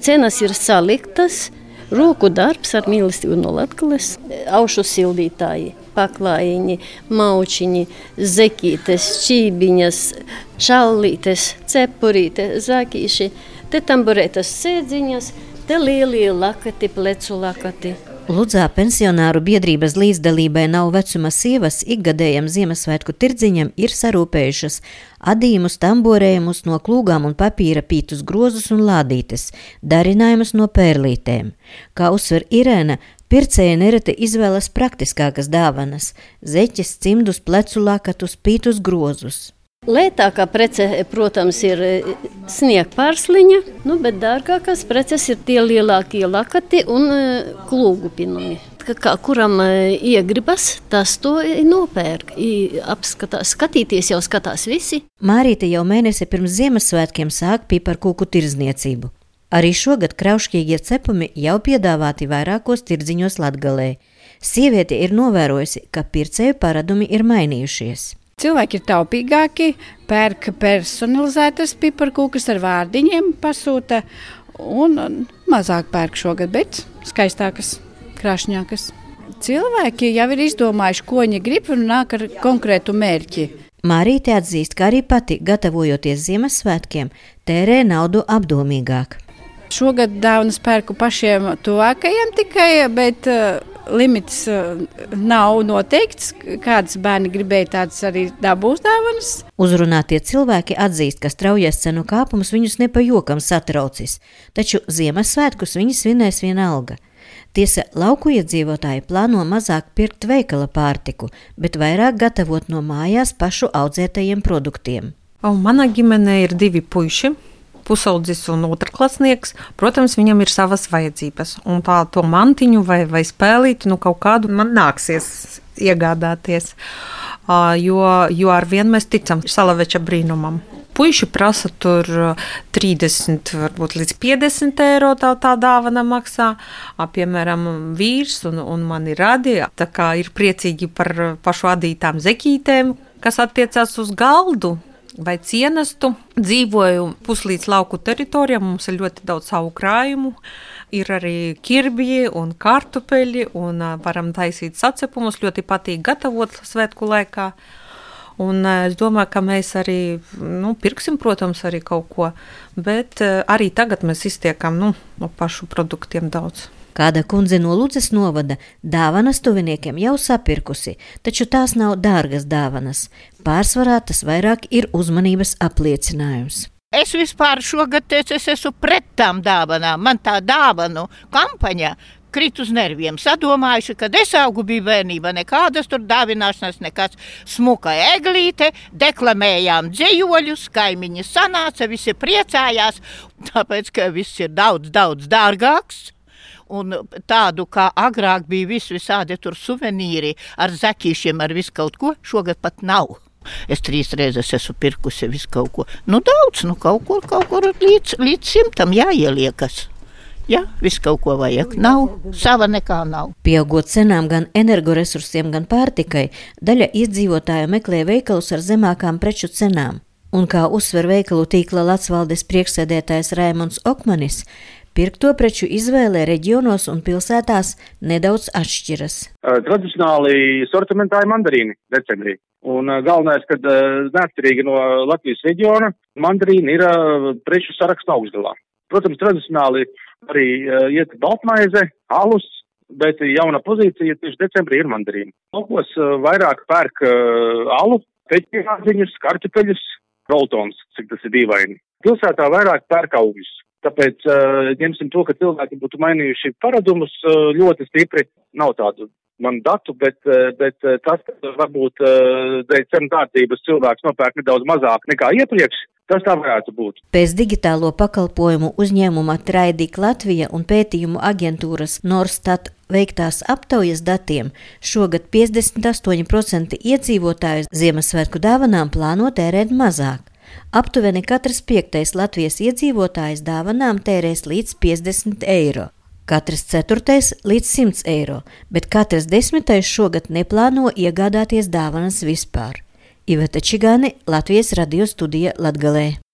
Cenas ir saliktas, roku darbs ar mīlestību no Latvijas, aušu sildītāji. Paklājiņi, maučiņi, zekītes, čībiņas, šallītes, cepurītes, zakīši, te tamburētas sēdziņas, te lielie lakati, plecu lakati. Ludzā pensionāru biedrības līdzdalībai nav vecuma sievas ikgadējam Ziemassvētku tirdziņam ir sarūpējušas adījumus, tamborējumus no klūgām un papīra pītus grozus un lādītes, darinājumus no pērlītēm. Kā uzsver Irēna, pircēja nereti izvēlas praktiskākas dāvanas - zeķes, cimdus, plecu lakatus, pītus grozus. Lētākā prece, protams, ir e, sniegpārsliņa, nu, bet dārgākās preces ir tie lielākie lakati un e, klūgu pinumi. Kā, kuram e, iegribas, tas to nopērk. Apskatās, skatīties jau skatās visi. Mārīte jau mēnesi pirms Ziemassvētkiem sāk piparkūku tirzniecību. Arī šogad kraušķīgie cepumi jau piedāvāti vairākos tirdziņos Latgalē. Sieviete ir novērojusi, ka pircēju paradumi ir mainījušies. Cilvēki ir taupīgāki, pērk personalizētas piparkūkas ar vārdiņiem, pasūta un mazāk pērk šogad, bet skaistākas, krāšņākas. Cilvēki jau ir izdomājuši, ko viņi grib un nāk ar konkrētu mērķi. Mārīte atzīst, ka arī pati, gatavojoties Ziemassvētkiem, tērē naudu apdomīgāk. Šogad dāvanas pērku pašiem tuvākajiem tikai, bet uh, limits uh, nav noteikts. Kādas bērni gribēja, tādas arī dabūs dāvanas. Uzrunātie cilvēki atzīst, ka straujais cenu kāpums viņus nepajokam satraucis, taču Ziemassvētkus viņi svinēs vienalga. Tiesa, lauku iedzīvotāji plāno mazāk pirkt veikala pārtiku, bet vairāk gatavot no mājās pašu audzētajiem produktiem. Un mana ģimenē ir divi puiši pusaudzis un otrklasnieks, protams, viņam ir savas vajadzības. Un tā to mantiņu vai, vai spēlīti, nu kaut kādu man nāksies iegādāties. Jo, jo ar vienu mēs ticam salaveča brīnumam. Puisi prasa tur 30, varbūt līdz 50 eiro tā, tā dāvana maksā. Piemēram, vīrs un, un mani radīja. Tā kā ir priecīgi par pašu adītām zekītēm, kas attiecās uz galdu vai cienastu. Dzīvoju puslīdz lauku teritorijā, mums ir ļoti daudz savu krājumu. Ir arī ķirbji un kartupeļi, un varam taisīt sacepumus. Ļoti patīk gatavot svētku laikā. Un es domāju, ka mēs arī nu, pirksim, protams, arī kaut ko, bet arī tagad mēs iztiekam nu, no pašu produktiem daudz. Kāda kundze no Lucas novada dāvanas tuviniekiem jau sapirkusi, taču tās nav dārgas dāvanas. Pārsvarā tas vairāk ir uzmanības apliecinājums. Es vispār šogad teicu, es esmu pret tām dāvanām. Man tā dāvanu kampaņa krit uz nerviem. Sadomājuši, kad es augu biju bērnībā, nekādas tur dāvināšanas, nekas smuka eglīte, deklamējām dzējoļus, kaimiņi sanāca, visi priecājās, tāpēc, ka viss ir daudz, daudz dārgāks un tādu kā agrāk bija vis visādi tur suvenīri ar zakīšiem, ar visu kaut ko, šogad pat nav. Es trīs reizes esmu pirkusi visu kaut ko. Nu, daudz, nu, kaut kur, kaut kur līdz, līdz simtam jāieliekas. Jā, viss kaut ko vajag. Nav, sava nekā nav. Pieaugot cenām gan energoresursiem, gan pārtikai, daļa iedzīvotāju meklē veikalus ar zemākām preču cenām. Un kā uzsver veikalu tīkla Latvijas priekšsēdētājs Raimons Okmanis, Pirkto preču izvēle reģionos un pilsētās nedaudz atšķiras. Tradicionāli sortimentā ir mandarīni decembrī. Un galvenais, ka neatkarīgi no Latvijas reģiona, mandarīni ir preču saraksta augstgalā. Protams, tradicionāli arī iet baltmaize, alus, bet jauna pozīcija tieši decembrī ir mandarīni. Laukos vairāk pērk alu, peķināziņus, kartupeļus, roltons, cik tas ir dīvaini. Pilsētā vairāk pērk augļus. Tāpēc uh, ņemsim to, ka cilvēki būtu mainījuši paradumus uh, ļoti stipri. Nav tādu man datu, bet, uh, bet uh, tas, ka varbūt uh, dēļ cenu kārtības cilvēks nopērk nedaudz mazāk nekā iepriekš, tas tā varētu būt. Pēc digitālo pakalpojumu uzņēmuma Traidīk Latvija un pētījumu aģentūras Norstat veiktās aptaujas datiem šogad 58% iedzīvotāju Ziemassvētku dāvanām plāno tērēt mazāk. Aptuveni katrs piektais Latvijas iedzīvotājs dāvanām tērēs līdz 50 eiro. Katrs ceturtais līdz 100 eiro, bet katrs desmitais šogad neplāno iegādāties dāvanas vispār. Iveta Čigāne, Latvijas radio studija Latgalē.